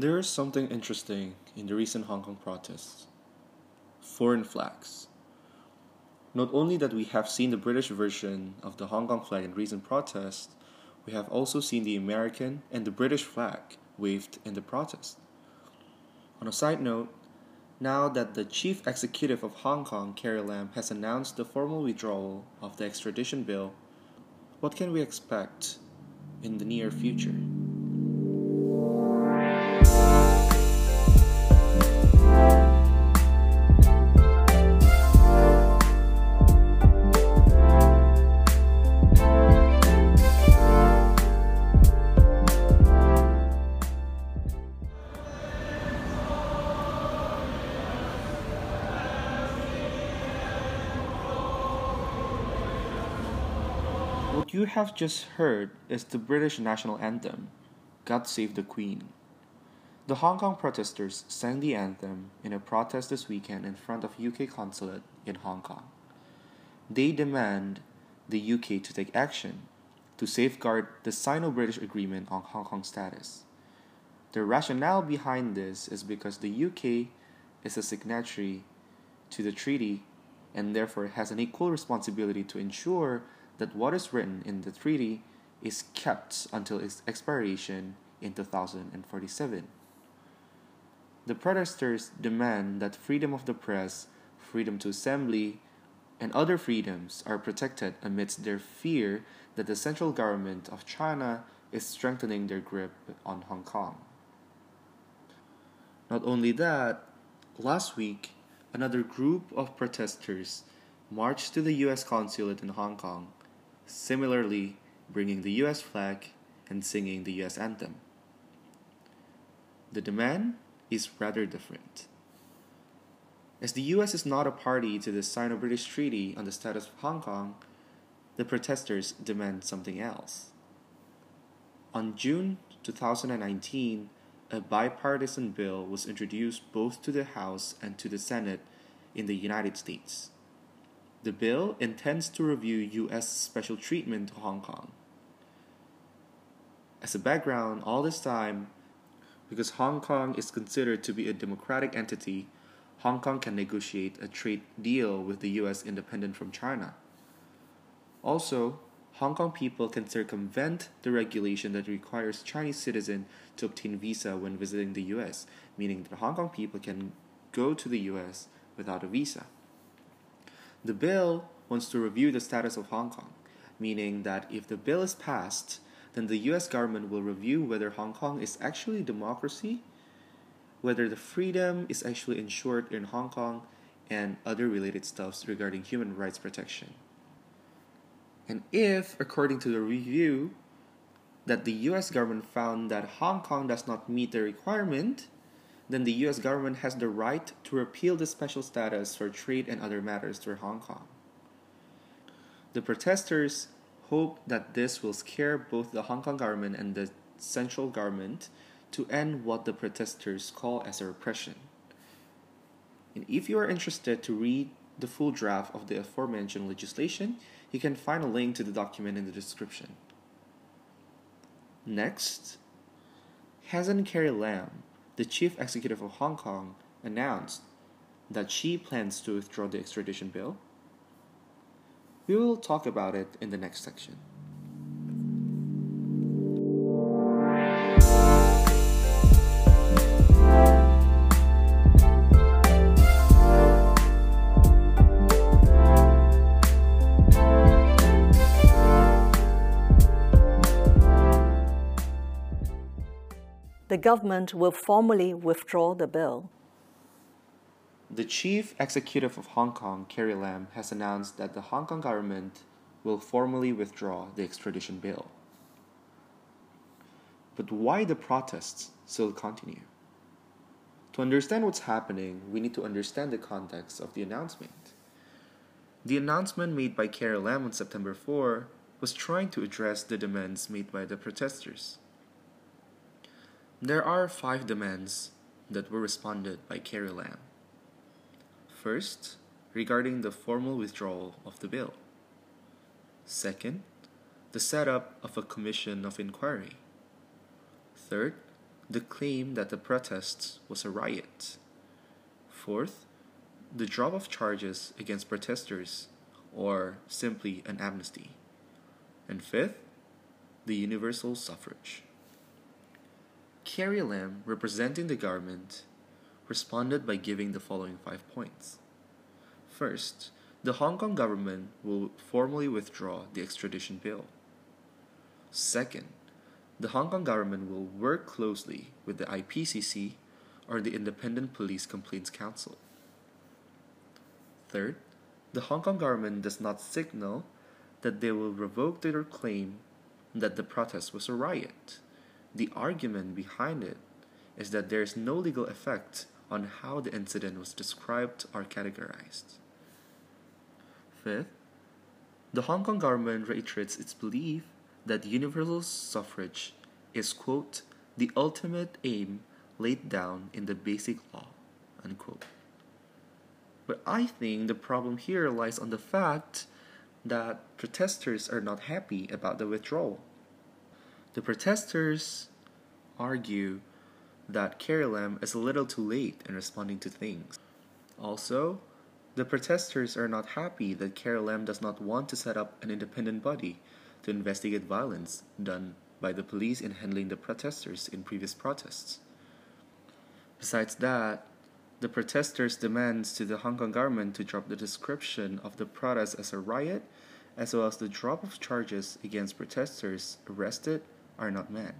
There is something interesting in the recent Hong Kong protests foreign flags. Not only that we have seen the British version of the Hong Kong flag in recent protests, we have also seen the American and the British flag waved in the protest. On a side note, now that the chief executive of Hong Kong, Carrie Lam, has announced the formal withdrawal of the extradition bill, what can we expect in the near future? What you have just heard is the British national anthem, God Save the Queen. The Hong Kong protesters sang the anthem in a protest this weekend in front of UK consulate in Hong Kong. They demand the UK to take action to safeguard the Sino-British agreement on Hong Kong status. The rationale behind this is because the UK is a signatory to the treaty and therefore has an equal responsibility to ensure that what is written in the treaty is kept until its expiration in 2047. The protesters demand that freedom of the press, freedom to assembly, and other freedoms are protected amidst their fear that the central government of China is strengthening their grip on Hong Kong. Not only that, last week, another group of protesters marched to the US consulate in Hong Kong, similarly bringing the US flag and singing the US anthem. The demand is rather different. As the US is not a party to the Sino British Treaty on the status of Hong Kong, the protesters demand something else. On June 2019, a bipartisan bill was introduced both to the House and to the Senate in the United States. The bill intends to review U.S. special treatment to Hong Kong. As a background, all this time, because Hong Kong is considered to be a democratic entity, Hong Kong can negotiate a trade deal with the US independent from China. Also, Hong Kong people can circumvent the regulation that requires Chinese citizens to obtain visa when visiting the US, meaning that Hong Kong people can go to the US without a visa. The bill wants to review the status of Hong Kong, meaning that if the bill is passed, then the US government will review whether Hong Kong is actually a democracy, whether the freedom is actually ensured in Hong Kong, and other related stuffs regarding human rights protection. And if, according to the review, that the US government found that Hong Kong does not meet the requirement, then the US government has the right to repeal the special status for trade and other matters for Hong Kong. The protesters hope that this will scare both the Hong Kong government and the central government to end what the protesters call as a repression. And if you are interested to read the full draft of the aforementioned legislation, you can find a link to the document in the description. Next, Hazen Carrie Lam, the chief executive of Hong Kong, announced that she plans to withdraw the extradition bill. We will talk about it in the next section. The government will formally withdraw the bill. The chief executive of Hong Kong, Carrie Lam, has announced that the Hong Kong government will formally withdraw the extradition bill. But why the protests still continue? To understand what's happening, we need to understand the context of the announcement. The announcement made by Carrie Lam on September 4 was trying to address the demands made by the protesters. There are five demands that were responded by Carrie Lam. First, regarding the formal withdrawal of the bill. Second, the setup of a commission of inquiry. Third, the claim that the protests was a riot. Fourth, the drop of charges against protesters, or simply an amnesty. And fifth, the universal suffrage. Carrie Lam, representing the government, responded by giving the following five points. First, the Hong Kong government will formally withdraw the extradition bill. Second, the Hong Kong government will work closely with the IPCC or the Independent Police Complaints Council. Third, the Hong Kong government does not signal that they will revoke their claim that the protest was a riot. The argument behind it is that there is no legal effect on how the incident was described or categorized. Fifth, the Hong Kong government reiterates its belief that universal suffrage is, quote, the ultimate aim laid down in the basic law, unquote. But I think the problem here lies on the fact that protesters are not happy about the withdrawal. The protesters argue that Carrie is a little too late in responding to things. Also, the protesters are not happy that Carrie does not want to set up an independent body to investigate violence done by the police in handling the protesters in previous protests. Besides that, the protesters' demands to the Hong Kong government to drop the description of the protest as a riot, as well as the drop of charges against protesters arrested, are not met.